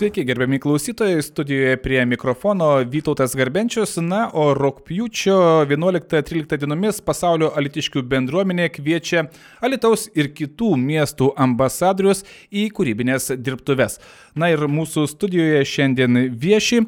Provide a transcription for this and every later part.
Sveiki, gerbiami klausytojai, studijoje prie mikrofono Vytautas Garbenčius, na, o rūpjūčio 11-13 dienomis pasaulio alitiškių bendruomenė kviečia Alitaus ir kitų miestų ambasadorius į kūrybinės dirbtuves. Na ir mūsų studijoje šiandien vieši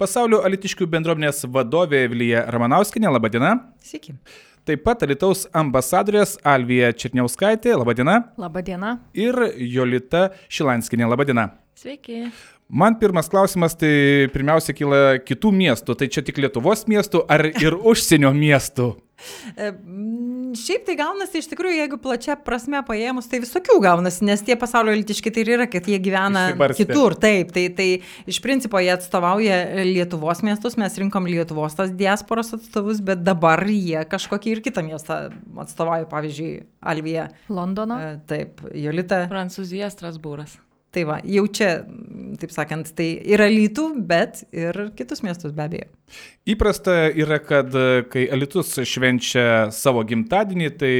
pasaulio alitiškių bendruomenės vadovė Vilija Ramanauskinė, laba diena. Sveiki. Taip pat Alitaus ambasadorės Alvija Černiauskaitė, laba diena. Labą dieną. Ir Jolita Šilanskinė, laba diena. Sveiki. Man pirmas klausimas, tai pirmiausia kyla kitų miestų. Tai čia tik Lietuvos miestų ar ir užsienio miestų? E, šiaip tai gaunasi iš tikrųjų, jeigu plačia prasme paėmus, tai visokių gaunasi, nes tie pasaulio elitiški tai ir yra, kad jie gyvena Išsibarstę. kitur. Taip, tai, tai iš principo jie atstovauja Lietuvos miestus, mes rinkom Lietuvos tas diasporos atstovus, bet dabar jie kažkokį ir kitą miestą atstovauja, pavyzdžiui, Alvija. Londono. E, Taip, Jolita. Prancūzija, Strasbūras. Tai va, jau čia, taip sakant, tai yra lytų, bet ir kitus miestus be abejo. Įprasta yra, kad e, kai Alitus švenčia savo gimtadienį, tai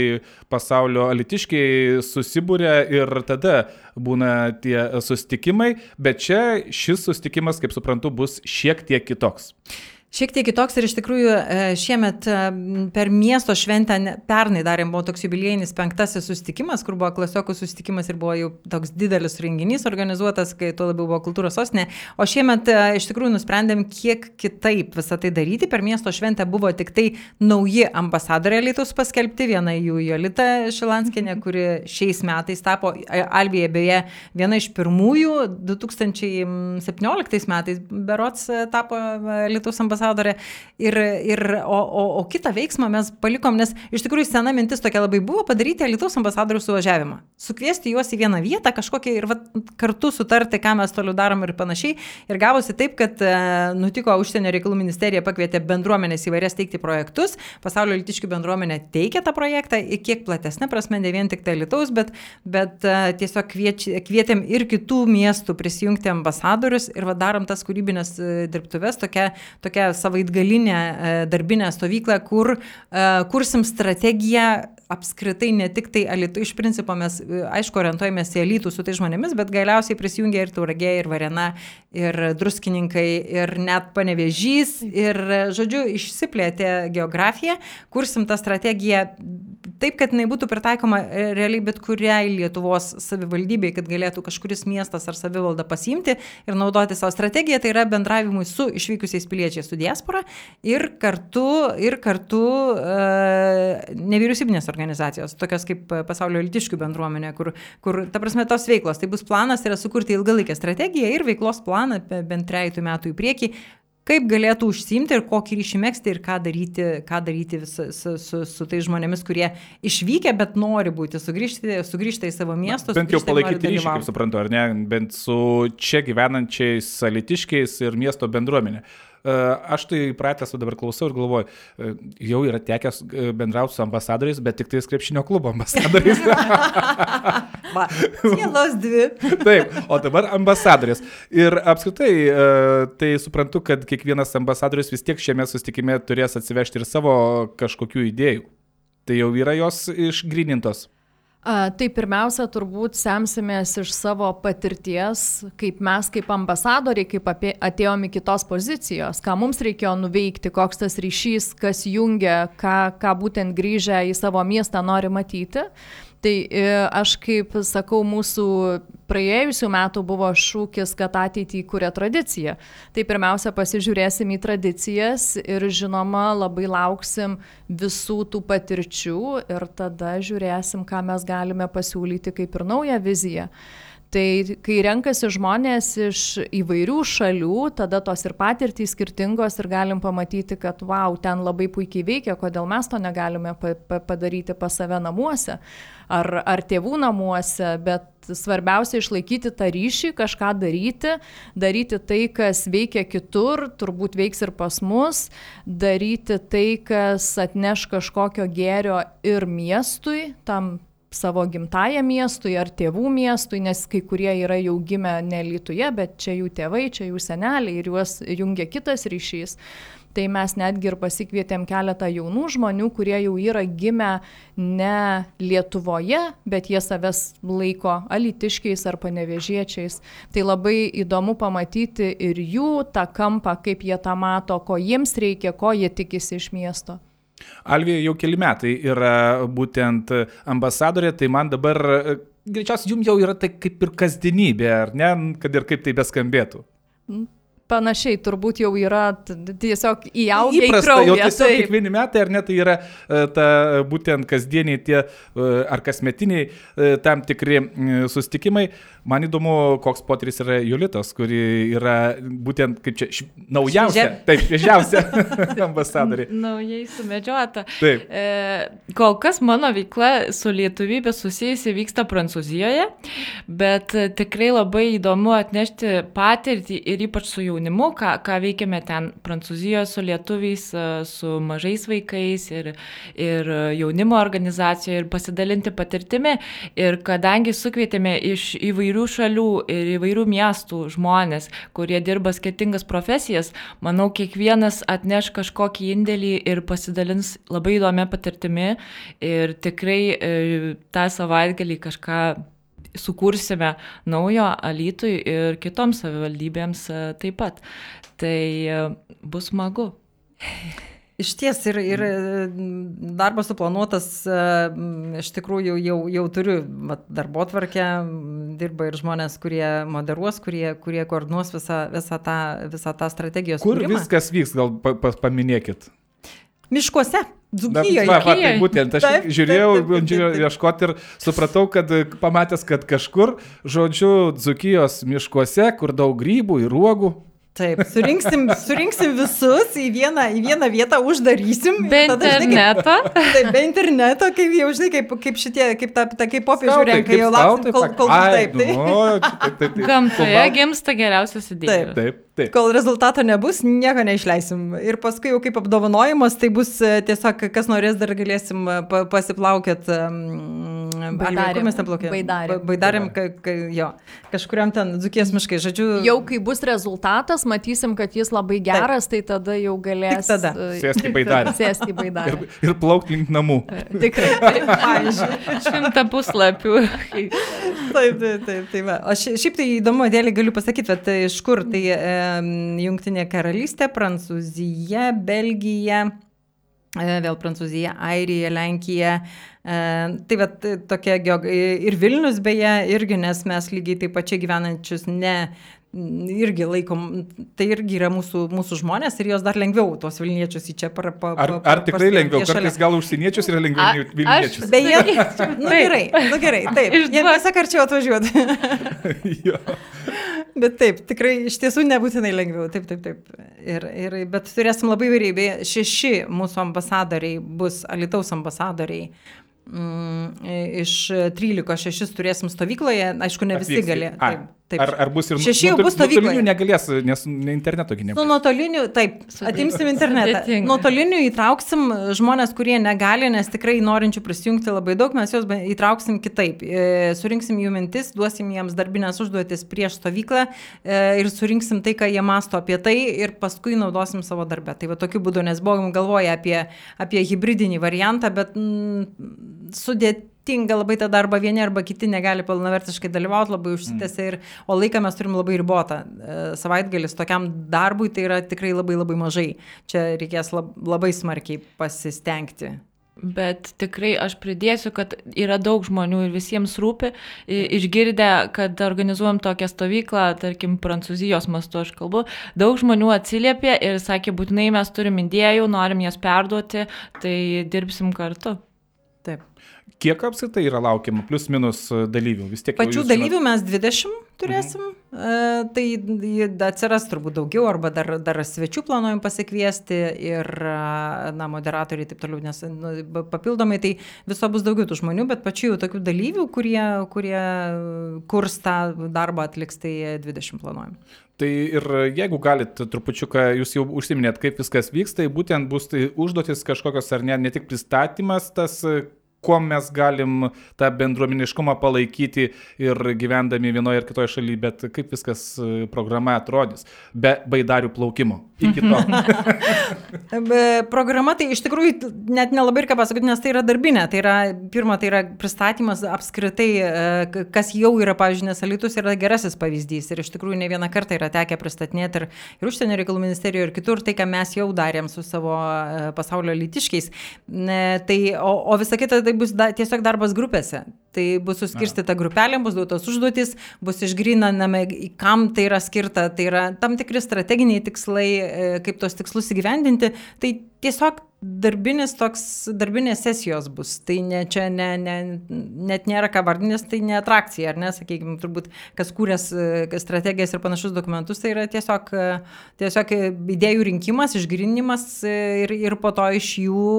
pasaulio alitiškiai susibūrė ir tada būna tie sustikimai, bet čia šis sustikimas, kaip suprantu, bus šiek tiek kitoks. Šiek tiek kitoks ir iš tikrųjų e, šiemet e, per miesto šventę, pernai darėm, buvo toks jubiliejinis penktasis susitikimas, kur buvo klasiokų susitikimas ir buvo jau toks didelis renginys organizuotas, kai tuo labiau buvo kultūros sostinė. O šiemet e, iš tikrųjų nusprendėm kiek kitaip visą tai daryti. Per miesto šventę buvo tik tai nauji ambasadoriai Lietuvos paskelbti, viena jų Jolita Šilanskinė, kuri šiais metais tapo, Alvija beje, viena iš pirmųjų 2017 metais berots tapo Lietuvos ambasadorė. Ir, ir, o, o, o kitą veiksmą mes palikom, nes iš tikrųjų sena mintis tokia labai buvo padaryti Lietuvos ambasadorių suvažiavimą. Sukviesti juos į vieną vietą kažkokią ir vat, kartu sutarti, ką mes toliau darom ir panašiai. Ir gavosi taip, kad e, nutiko užsienio reikalų ministerija pakvietė bendruomenės įvairias teikti projektus. Pasaulio litiškių bendruomenė teikia tą projektą kiek platesnę prasme, ne vien tik tai Lietuvos, bet, bet e, tiesiog kvieč, kvietėm ir kitų miestų prisijungti ambasadorius ir va, darom tas kūrybinės e, dirbtuves, tokia, tokia savaitgalinė e, darbinė stovykla, kur e, kursim strategiją apskritai ne tik tai alitų, iš principo mes, e, aišku, orientuojamės į alytų su tai žmonėmis, bet galiausiai prisijungia ir tauragė, ir varena, ir druskininkai, ir net panevežys, ir, žodžiu, išsiplėtė geografija, kursim tą strategiją taip, kad jinai būtų pritaikoma e, realiai bet kuriai Lietuvos savivaldybei, kad galėtų kažkuris miestas ar savivalda pasimti ir naudoti savo strategiją, tai yra bendravimui su išvykusiais piliečiais, su diaspora ir kartu, ir kartu e, nevyriausybinės organizacijos, tokios kaip pasaulio litiškių bendruomenė, kur, kur, ta prasme, tos veiklos, tai bus planas yra sukurti ilgalaikę strategiją ir veiklos planą bent trejtų metų į priekį, kaip galėtų užsimti ir kokį ryšį mėgsti ir ką daryti, ką daryti vis, su, su, su tai žmonėmis, kurie išvykę, bet nori būti sugrįžti, sugrįžti į savo miestus. Bent jau palaikyti ryšį, kaip suprantu, ar ne, bent su čia gyvenančiais alitiškiais ir miesto bendruomenė. E, Aš tai pratęs dabar klausau ir galvoju, e, jau yra tekęs e, bendrauti su ambasadoriais, bet tik tais krepšinio klubo ambasadoriais. Va, Sielos dvi. Taip, o dabar ambasadorius. Ir apskritai, e, tai suprantu, kad kiekvienas ambasadorius vis tiek šiame sustikime turės atsivežti ir savo kažkokių idėjų. Tai jau yra jos išgrinintos. A, tai pirmiausia, turbūt semsimės iš savo patirties, kaip mes kaip ambasadoriai, kaip apie, atėjom iki tos pozicijos, ką mums reikėjo nuveikti, koks tas ryšys, kas jungia, ką, ką būtent grįžę į savo miestą nori matyti. Tai e, aš kaip sakau, mūsų praėjusių metų buvo šūkis, kad ateitį kūrė tradicija. Tai pirmiausia, pasižiūrėsim į tradicijas ir žinoma, labai lauksim visų tų patirčių ir tada žiūrėsim, ką mes galime pasiūlyti kaip ir naują viziją. Tai kai renkasi žmonės iš įvairių šalių, tada tos ir patirtys skirtingos ir galim pamatyti, kad wow, ten labai puikiai veikia, kodėl mes to negalime pa pa padaryti pas save namuose ar, ar tėvų namuose, bet svarbiausia išlaikyti tą ryšį, kažką daryti, daryti tai, kas veikia kitur, turbūt veiks ir pas mus, daryti tai, kas atneš kažkokio gėrio ir miestui, tam savo gimtają miestui ar tėvų miestui, nes kai kurie yra jau gimę ne Lietuvoje, bet čia jų tėvai, čia jų seneliai ir juos jungia kitas ryšys. Tai mes netgi ir pasikvietėm keletą jaunų žmonių, kurie jau yra gimę ne Lietuvoje, bet jie savęs laiko alitiškiais ar panevežiečiais. Tai labai įdomu pamatyti ir jų tą kampą, kaip jie tą mato, ko jiems reikia, ko jie tikisi iš miesto. Alvija jau keli metai yra būtent ambasadorė, tai man dabar greičiausiai jums jau yra tai kaip ir kasdienybė, ar ne, kad ir kaip tai beskambėtų. Panašiai, turbūt jau yra tiesiog įaugę į kraują. jau tiesiog taip. kiekvieni metai, ar ne, tai yra e, ta būtent kasdieniai tie e, ar kasmetiniai e, tam tikri e, sustikimai. Man įdomu, koks potyris yra Julitos, kuri yra būtent kaip čia š- naujausia, Šviežia. taip, šviežiausia ambasadorė. Naujai sumedžiota. Taip. E, kol kas mano veikla su lietuvybė susijusi vyksta Prancūzijoje, bet e, tikrai labai įdomu atnešti patirtį ir ypač su jaunimu, ką, ką veikiame ten Prancūzijoje su lietuviais, e, su mažais vaikais ir, ir jaunimo organizacijoje ir pasidalinti patirtimi. Ir kadangi sukvietėme iš įvairių šalių ir įvairių miestų žmonės, kurie dirba skirtingas profesijas, manau, kiekvienas atneš kažkokį indėlį ir pasidalins labai įdomią patirtimi ir tikrai e, tą savaitgalį kažką sukursime naujo Alytui ir kitoms savivaldybėms e, taip pat. Tai e, bus smagu. Iš ties ir, ir mm, darbas suplanuotas, e, iš tikrųjų jau, jau turiu darbo tvarkę, dirba ir žmonės, kurie moderuos, kurie, kurie koordinuos visą, visą, tą, visą tą strategijos Kur kūrimą. viskas vyks, gal pa, pa, paminėkit. Miškuose, Dzūkijoje. va, va, tai būtent, aš Taip, žiūrėjau, bandžiau ieškoti ir supratau, kad e, pamatęs, kad kažkur, žodžiu, Dzukijos miškuose, kur daug grybų ir uogų. Taip, surinksim, surinksim visus į vieną, į vieną vietą, uždarysim. Be ir tada, žinai, kaip- interneto. Taip, be interneto, kaip jau žinai, kaip, kaip šitie, kaip, ta, ta, kaip popiežių renka, jau lauksim, kol, kol Ai, taip, tai, nu, taip, taip, taip. Gamtoje Kol- gimsta geriausios idėjos. Taip, taip. kol rezultato nebus, nieko neišleisim. Ir paskui jau kaip apdovanojimas, tai bus e, tiesiog, kas norės, dar galėsim e, pa, pasiplaukėt. Baidarėm. Baidarėm. Ba- Baidarėm, ka, ka, jo. Kažkuriam ten dzukės miškai, žodžiu. Jau kai bus rezultatas, matysim, kad jis labai geras, tai tada jau galės Tik tada. e, Sėsti baidarę. Sėsti baidarę. Ir, ir plaukti link namų. Tikrai. Pavyzdžiui. Šimta puslapių. Taip, taip, taip. taip va. o šia- šiaip tai įdomu, dėlį galiu pasakyti, bet tai iš kur? Tai e, Junktinė karalystė, Prancūzija, Belgija, e, vėl Prancūzija, Airija, Lenkija. E, tai va, tokia geog... ir Vilnius beje, irgi, nes mes lygiai taip pačiai gyvenančius ne irgi laikom, tai irgi yra mūsų, mūsų žmonės ir jos dar lengviau tos Vilniečius į čia par, pa, Ar, pa- ar tikrai parstumti lengviau? šalia. Kartais gal užsieniečius yra lengviau A- nei aš- Vilniečius. Beje, Sakyčiau, nu gerai, nu gerai, taip. Jie Išduok. tiesiog arčiau atvažiuoti. Jo. Bet taip, tikrai iš tiesų nebūtinai lengviau. Taip, taip, taip. Ir, ir, bet turėsim labai. Beje, Šeši mūsų ambasadoriai bus Alitaus ambasadoriai. Mm, iš 13 šešis turėsim stovykloje, aišku, ne visi Atvyks. galė. Ai, Taip, taip. Ar, ar bus ir Šeši jau bus stovykloje. nuotolinių negalės, nes ne interneto gi Nu, nebus. nuotoliniu, taip, atimsim internetą. Nuotoliniu įtrauksim žmonės, kurie negali, nes tikrai norinčių prisijungti labai daug, mes juos įtrauksim kitaip. E, Surinksim jų mintis, duosim jiems darbinės užduotis prieš stovyklą e, ir surinksim tai, ką jie masto apie tai ir paskui naudosim savo darbę. Tai va tokiu būdu, nes buvom galvoję apie, apie hybridinį variantą, bet mm, sudėtinga labai tą darbą vieni arba kiti negali pilnavertiškai dalyvauti, labai užsitęsia ir, o laiką mes turim labai ribotą. E, Savaitgalis tokiam darbui tai yra tikrai labai labai mažai. Čia reikės lab, labai smarkiai pasistengti. Bet tikrai aš pridėsiu, kad yra daug žmonių ir visiems rūpi, išgirdę, kad organizuojam tokią stovyklą, tarkim, Prancūzijos mastu aš kalbu, daug žmonių atsiliepė ir sakė, būtinai mes turim idėjų, norim jas perduoti, tai dirbsim kartu. Taip. Kiek apskritai yra laukiama, plus minus e, dalyvių? Vis tiek Pačių dalyvių mes 20 turėsim, mhm. e, tai atsiras turbūt daugiau, arba dar, dar svečių planuojam pasikviesti ir, a, na, moderatoriai taip toliau, nes nu, papildomai tai viso bus daugiau tų žmonių, bet pačių jau tokių dalyvių, kurie, kurie kurs tą darbą atliks, tai 20 planuojam. Tai ir jeigu galit trupučiuką, jūs jau užsiminėt, kaip viskas vyks, tai būtent bus tai užduotis kažkokios ar ne, ne tik pristatymas tas, e, kuo mes galim tą bendruomeniškumą palaikyti ir gyvendami vienoje ar kitoje šalyje, bet kaip viskas e, programa atrodys be baidarių plaukimo. Iki to. programa tai iš tikrųjų net nelabai ir ką pasakyti, nes tai yra darbinė. Tai yra, pirma, tai yra pristatymas apskritai, e, kas jau yra, pavyzdžiui, nesalitus yra gerasis pavyzdys. Ir iš tikrųjų ne vieną kartą yra tekę pristatinėti ir, ir užsienio reikalų ministerijoje, ir kitur, tai ką mes jau darėm su savo e, pasaulio lytiškiais. Tai, o, o visa kita tai bus da, tiesiog darbas grupėse. Tai bus suskirstyta grupelė, bus duotos užduotis, bus išgrinaname, kam tai yra skirta, tai yra tam tikri strateginiai tikslai, e, kaip tos tikslus įgyvendinti. Tai tiesiog darbinis toks, darbinės sesijos bus. Tai ne, čia ne, ne, net nėra ką vardinės, tai ne atrakcija, ar ne, sakykime, turbūt kas kūrės e, strategijas ir panašus dokumentus, tai yra tiesiog, e, tiesiog idėjų rinkimas, išgrinimas ir, ir po to iš jų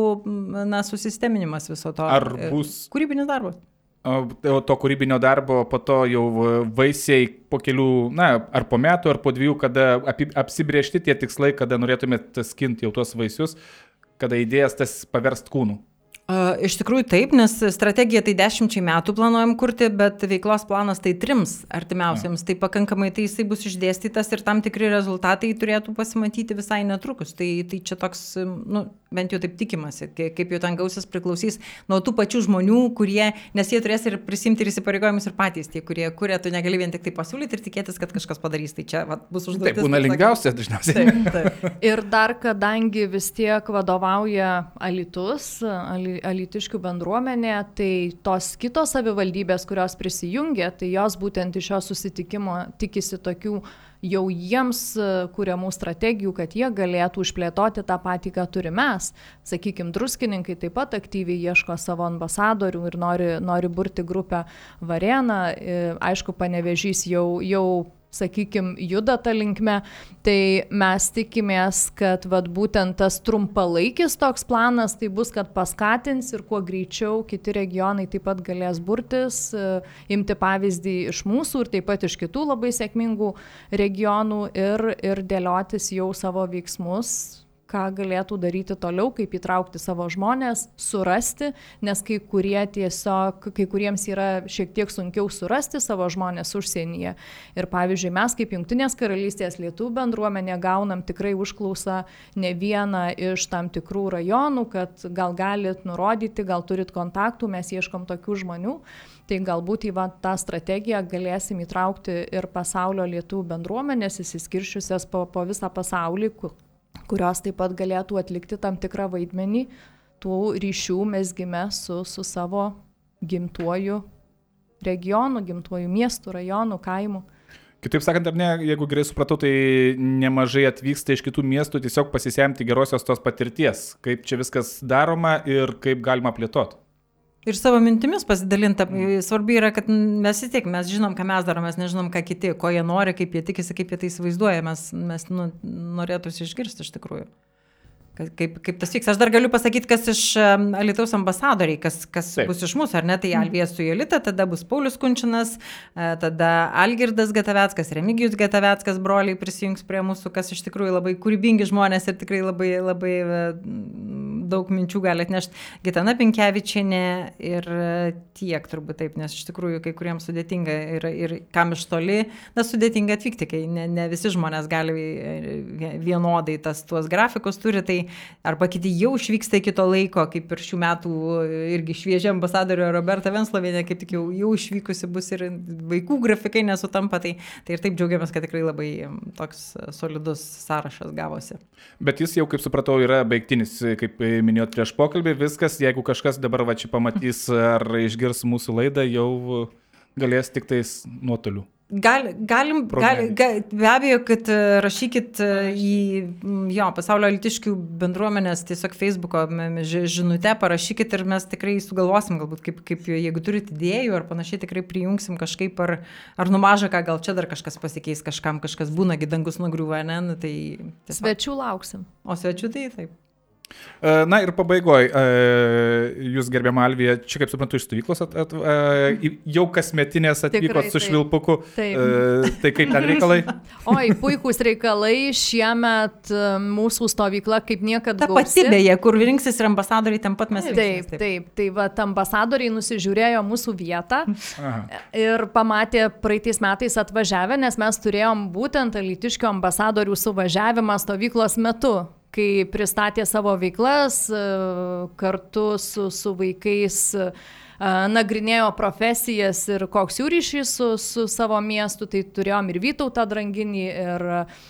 na, susisteminimas viso to. Ar bus kūrybinis darbas? to kūrybinio darbo, po to jau vaisiai po kelių, na, ar po metų, ar po dviejų, kada apsibriežti tie tikslai, kada norėtumėte skinti jau tuos vaisius, kada idėjas tas paverst kūnų. Iš tikrųjų taip, nes strategiją tai dešimčiai metų planuojam kurti, bet veiklos planas tai trims artimiausiams. Ja. Tai pakankamai tai jisai bus išdėstytas ir tam tikri rezultatai turėtų pasimatyti visai netrukus. Tai, tai čia toks, nu, bent jau taip tikimasi, kaip jau ten gausis priklausys nuo tų pačių žmonių, kurie, nes jie turės ir prisimti ir įsipareigojimus ir patys tie, kurie kuria, tu negali vien tik tai pasiūlyti ir tikėtis, kad kažkas padarys. Tai čia va, bus užduotis. Tai būna lengviausia dažniausiai. Taip, taip. ir dar, kadangi vis tiek vadovauja Alitus, Ali alitiškių bendruomenė, tai tos kitos savivaldybės, kurios prisijungia, tai jos būtent iš šio susitikimo tikisi tokių jau jiems e, kuriamų strategijų, kad jie galėtų užplėtoti tą patį, ką turime mes. Sakykime, druskininkai taip pat aktyviai ieško savo ambasadorių ir nori, nori burti grupę Vareną. E, aišku, panevežys jau, jau sakykime, juda tą linkmę, tai mes tikimės, kad vat, būtent tas trumpalaikis toks planas tai bus, kad paskatins ir kuo greičiau kiti regionai taip pat galės burtis, e, imti pavyzdį iš mūsų ir taip pat iš kitų labai sėkmingų regionų ir, ir dėliotis jau savo veiksmus ką galėtų daryti toliau, kaip įtraukti savo žmonės, surasti, nes kai kurie tiesiog, kai kuriems yra šiek tiek sunkiau surasti savo žmonės užsienyje. Ir pavyzdžiui, mes kaip Junktinės karalystės lietų bendruomenė gaunam tikrai užklausą ne vieną iš tam tikrų rajonų, kad gal galit nurodyti, gal turit kontaktų, mes ieškom tokių žmonių. Tai galbūt į va, tą strategiją galėsim įtraukti ir pasaulio lietuvių bendruomenės įsiskiršiusias po, po visą pasaulį, kurios taip pat galėtų atlikti tam tikrą vaidmenį tų ryšių mesgime su, su savo gimtuoju regionu, gimtuoju miestu, rajonu, kaimu. Kitaip sakant, ar ne, jeigu gerai supratau, tai nemažai atvyksta iš kitų miestų tiesiog pasisemti gerosios tos patirties, kaip čia viskas daroma ir kaip galima plėtoti. Ir savo mintimis pasidalinta. Svarbu yra, kad mes vis tiek, mes žinom, ką mes darome, mes nežinom, ką kiti, ko jie nori, kaip jie tikisi, kaip jie tai įsivaizduoja. Mes, mes nu, norėtųsi išgirsti iš tikrųjų. Kaip, kaip tas vyks. Aš dar galiu pasakyti, kas iš Alitaus ambasadoriai, kas, kas Taip. bus iš mūsų, ar ne? Tai mm. Alvijas su Jolita, tada bus Paulius Kunčinas, e, tada Algirdas Gataveckas, Remigijus Gataveckas, broliai prisijungs prie mūsų, kas iš tikrųjų labai kūrybingi žmonės ir tikrai labai, labai e, daug minčių gali atnešti Gitana Pinkevičiane ir tiek turbūt taip, nes iš tikrųjų kai kuriems sudėtinga ir, ir kam iš toli, na sudėtinga atvykti, kai ne, ne visi žmonės gali vienodai tas tuos grafikus turi, tai arba kiti jau išvyksta iki to laiko, kaip ir šių metų irgi šviežia ambasadorė Roberta Venslovienė, kaip tik jau, jau išvykusi bus ir vaikų grafikai nesutampa, tai, tai ir taip džiaugiamės, kad tikrai labai toks solidus sąrašas gavosi. Bet jis jau, kaip supratau, yra baigtinis, kaip minėjot prieš pokalbį, viskas, jeigu kažkas dabar va čia pamatys ar išgirs mūsų laidą, jau galės tik tais nuotoliu. Gal, galim, gal, gal, be abejo, kad e, rašykit e, į jo, pasaulio alitiškių bendruomenės tiesiog Facebook'o žinutę, parašykit ir mes tikrai sugalvosim, galbūt kaip, kaip jeigu turite idėjų ar panašiai, tikrai prijungsim kažkaip ar, ar numažą, ką gal čia dar kažkas pasikeis, kažkam kažkas būna, gidangus nugriuva, ne, nu, tai... Tiesiog. Svečių lauksim. O svečių tai taip. E, Na ir pabaigoje, jūs gerbiamą Alviją, čia kaip suprantu iš stovyklos, at, at, e, jau kasmetinės atvykot Tikrai, su taip. švilpuku. Taip. E, Tai kaip ten reikalai? Oi, puikūs reikalai. Šiemet mūsų stovykla kaip niekada Ta pati beje, kur rinksis ir ambasadoriai, ten pat mes Taip, rinksimės, taip, taip. Tai va, ambasadoriai nusižiūrėjo mūsų vietą Aha. ir pamatė praeitais metais atvažiavę, nes mes turėjom būtent Alitiškio ambasadorių suvažiavimą stovyklos metu kai pristatė savo veiklas e, kartu su, su vaikais, e, nagrinėjo profesijas ir koks jų ryšys su, su savo miestu, tai turėjom ir Vytautą Dranginį, ir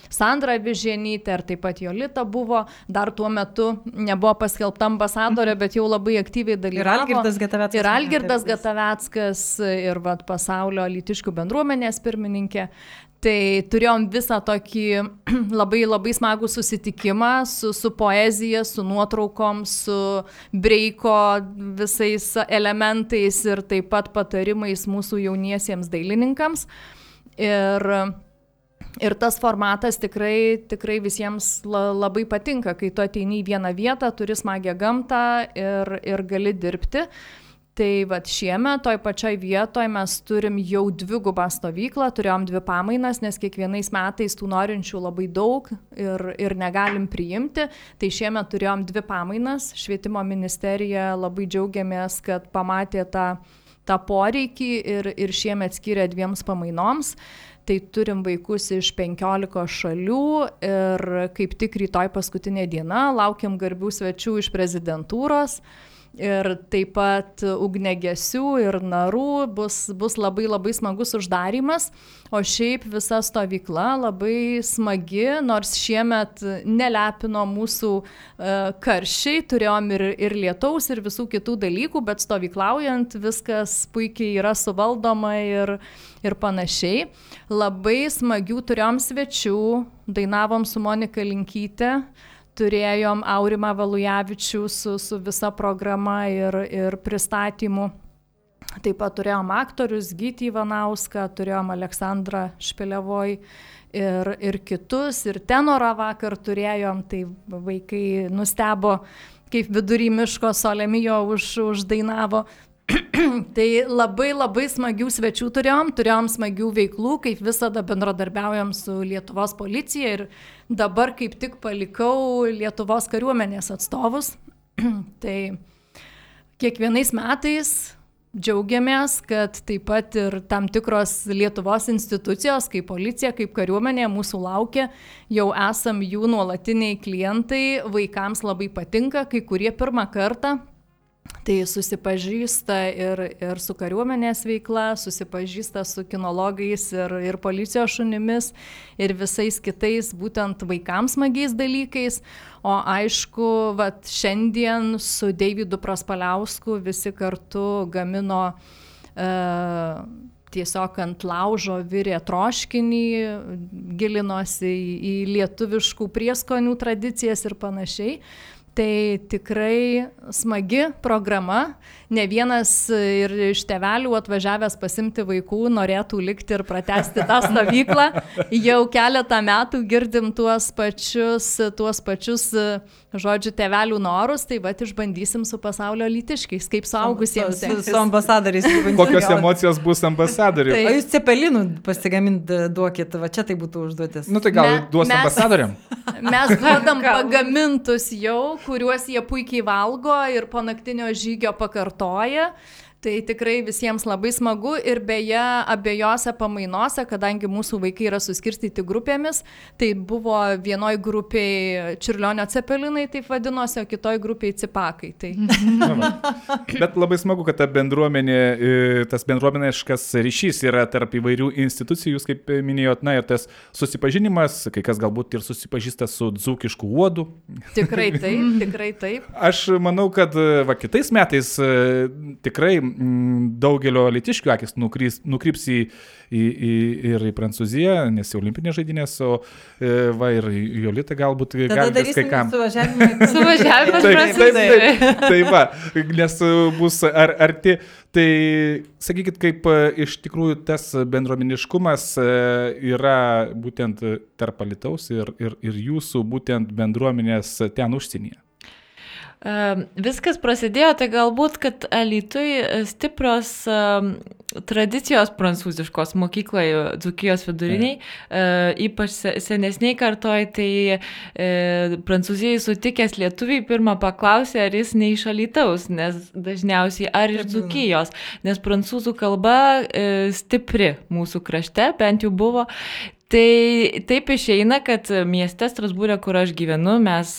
Sandrą Vižienytę, ir taip pat Jolita buvo, dar tuo metu nebuvo paskelbta ambasadorė, bet jau labai aktyviai dalyvavo. Ir Algirdas Gataveckas. Ir Algirdas Gataveckas, ir vat, pasaulio litiškių bendruomenės pirmininkė. Tai turėjom visą tokį labai labai smagų susitikimą su, su poezija, su nuotraukom, su breiko visais elementais ir taip pat patarimais mūsų jauniesiems dailininkams. Ir Ir tas formatas tikrai, tikrai visiems la, labai patinka, kai tu ateini į vieną vietą, turi smagią gamtą ir, ir gali dirbti. Tai vad šiemet toj pačioj vietoje mes turim jau dvigubą stovyklą, turėjom dvi pamainas, nes kiekvienais metais tų norinčių labai daug ir, ir negalim priimti. Tai šiemet turėjom dvi pamainas. Švietimo ministerija labai džiaugiamės, kad pamatė tą, tą poreikį ir, ir šiemet skiria dviems pamainoms. Tai turim vaikus iš 15 šalių ir kaip tik rytoj paskutinė diena, laukiam garbių svečių iš prezidentūros ir taip pat ugnegesių ir narų bus, bus labai labai smagus uždarimas, o šiaip visa stovykla labai smagi, nors šiemet nelepino mūsų uh, karščiai, turėjom ir, ir lietaus, ir visų kitų dalykų, bet stovyklaujant viskas puikiai yra suvaldoma ir, ir panašiai. Labai smagių turėjom svečių, dainavom su Monika Linkytė turėjom Aurimą Valujavičių su, su visa programa ir, ir pristatymu. Taip pat turėjom aktorius Gytį Ivanauską, turėjom Aleksandrą Špilevoj ir, ir kitus, ir tenorą vakar turėjom, tai vaikai nustebo, kaip vidury miško Solemijo už, uždainavo. tai labai labai smagių svečių turėjom, turėjom smagių veiklų, kaip visada bendradarbiaujam su Lietuvos policija ir dabar kaip tik palikau Lietuvos kariuomenės atstovus. tai kiekvienais metais džiaugiamės, kad taip pat ir tam tikros Lietuvos institucijos, kaip policija, kaip kariuomenė, mūsų laukia, jau esam jų nuolatiniai klientai, vaikams labai patinka, kai kurie pirmą kartą Tai susipažįsta ir, ir su kariuomenės veikla, susipažįsta su kinologais ir, ir policijos šunimis ir visais kitais būtent vaikams smagiais dalykais. O aišku, vat, šiandien su Davidu Praspaliausku visi kartu gamino uh, tiesiog ant laužo virė troškinį, gilinosi į, į lietuviškų prieskonių tradicijas ir panašiai. Tai tikrai smagi programa. Ne vienas ir iš tevelių atvažiavęs pasimti vaikų norėtų likti ir pratesti tą stovyklą. Jau keletą metų girdim tuos pačius, tuos pačius, žodžiu, tevelių norus, tai va išbandysim su pasaulio lytiškiais, kaip suaugusiems. Su, su, su ambasadoriais. Kokios emocijos bus ambasadoriui? Tai jūs cepelinų pasigamint duokit, va čia tai būtų užduotis. Nu tai gal Me- duos mes- ambasadoriam? Mes duodam pagamintus jau, kuriuos jie puikiai valgo ir po naktinio žygio pakartoja. Tai tikrai visiems labai smagu ir beje abiejose pamainose, kadangi mūsų vaikai yra suskirstyti grupėmis, tai buvo vienoj grupiai Čirlionio cepelinai, taip vadinosi, o kitoj grupiai cipakai. Tai. Bet labai smagu, kad ta bendruomenė, e, tas bendruomeniškas ryšys yra tarp įvairių institucijų, jūs kaip minėjot, na ir tas susipažinimas, kai kas galbūt ir susipažįsta su dzūkišku uodu. tikrai taip, tikrai taip. Aš manau, kad va, kitais metais e, tikrai daugelio litiškių akis nukrys, nukryps į, į, į, ir į Prancūziją, nes jau olimpinės žaidynės, o e, va ir Jolita galbūt gali kai kam. suvažiavimą. Suvažiavimas Taip, taip, taip, tai va, nes e, bus ar, arti. Tai sakykit, kaip e, iš tikrųjų tas bendruomeniškumas yra būtent tarp Alitaus ir, ir, ir jūsų būtent bendruomenės ten užsienyje. Viskas prasidėjo, tai galbūt, kad Alitui stiprios tradicijos prancūziškos mokykloje, Dzukijos viduriniai, e, ypač senesniai kartoj, tai e, prancūzijai sutikęs lietuviai pirmą paklausė, ar jis ne iš Alitaus, nes dažniausiai ar iš Dzukijos, nes prancūzų kalba e, stipri mūsų krašte, bent jau buvo. Tai taip išeina, kad mieste Strasbūrė, kur aš gyvenu, mes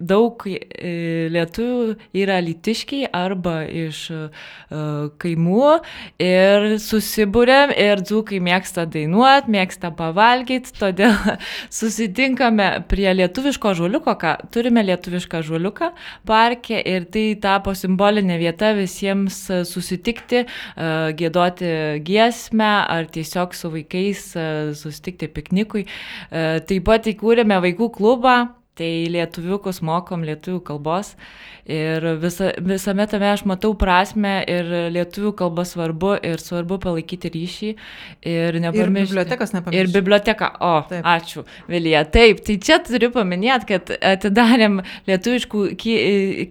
daug e, lietuvių yra litiškiai arba iš uh, kaimų ir susibūrėm ir dzūkai mėgsta dainuoti, mėgsta pavalgyti, todėl susitinkame prie lietuviško žuliuko, ką turime lietuvišką žuliuką parke ir tai tapo simbolinė vieta visiems susitikti, uh, gėdoti giesmę ar tiesiog su vaikais susitikti piknikui. Taip pat įkūrėme vaikų klubą Tai lietuviukus mokom lietuvių kalbos ir visa, visame tame aš matau prasme ir lietuvių kalba svarbu ir svarbu palaikyti ryšį ir nepamiršti. Ir bibliotekas nepamiršti. Ir biblioteka, o, Taip. ačiū, Vilija. Taip, tai čia turiu paminėti, kad atidarėm lietuviškų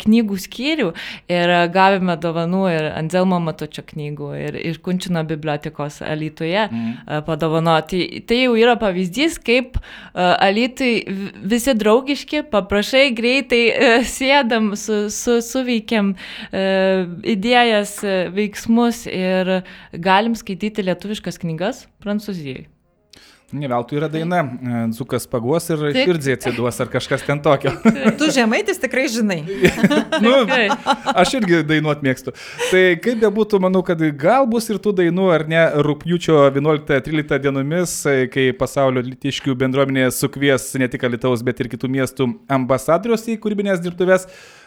knygų skyrių ir gavome dovanų ir Anzelmo Matočio knygų ir iš Kunčino bibliotekos Alytuje mm. padovanoti. Tai, jau yra pavyzdys, kaip Alytui visi draugiški draugiški, paprašai greitai e, sėdam, su, su, suveikiam e, idėjas, e, veiksmus ir galim skaityti lietuviškas knygas Prancūzijoje. Ne veltui yra daina, Dzukas paguos ir širdžiai atsiduos ar kažkas ten tokio. tu žemaitis tikrai žinai. nu, aš irgi dainuot mėgstu. Tai kaip be būtų, manau, kad gal bus ir tų dainų, ar ne, rūpjūčio 11-13 dienomis, kai pasaulio litiškių bendruomenė sukvies ne tik Alitaus, bet ir kitų miestų ambasadorius į kūrybinės dirbtuves.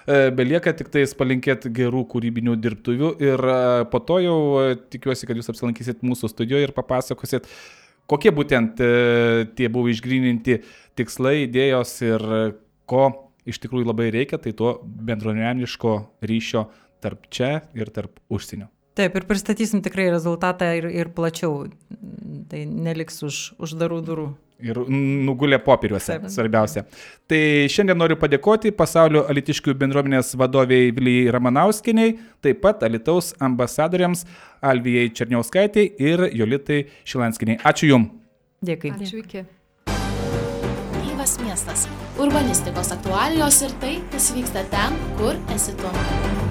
E, belieka tik tais palinkėti gerų kūrybinių dirbtuvių ir e, po to jau e, tikiuosi, kad jūs apsilankysit mūsų studijoje ir papasakosit, kokie būtent e, tie buvo išgrininti tikslai, idėjos ir ko iš tikrųjų labai reikia, tai to bendruomeniško ryšio tarp čia ir tarp užsienio. Taip, ir pristatysim tikrai rezultatą ir, ir plačiau. Tai neliks už uždarų durų ir nugulė popieriuose, Taip. svarbiausia. Tai šiandien noriu padėkoti pasaulio alitiškių bendruomenės vadoviai Vilijai Ramanauskiniai, taip pat Alitaus ambasadoriams Alvijai Černiauskaitė ir Jolitai Šilanskiniai. Ačiū Jums. Dėkui. Ačiū iki. Gyvas miestas. Urbanistikos aktualijos ir tai, kas vyksta ten, kur esi tu.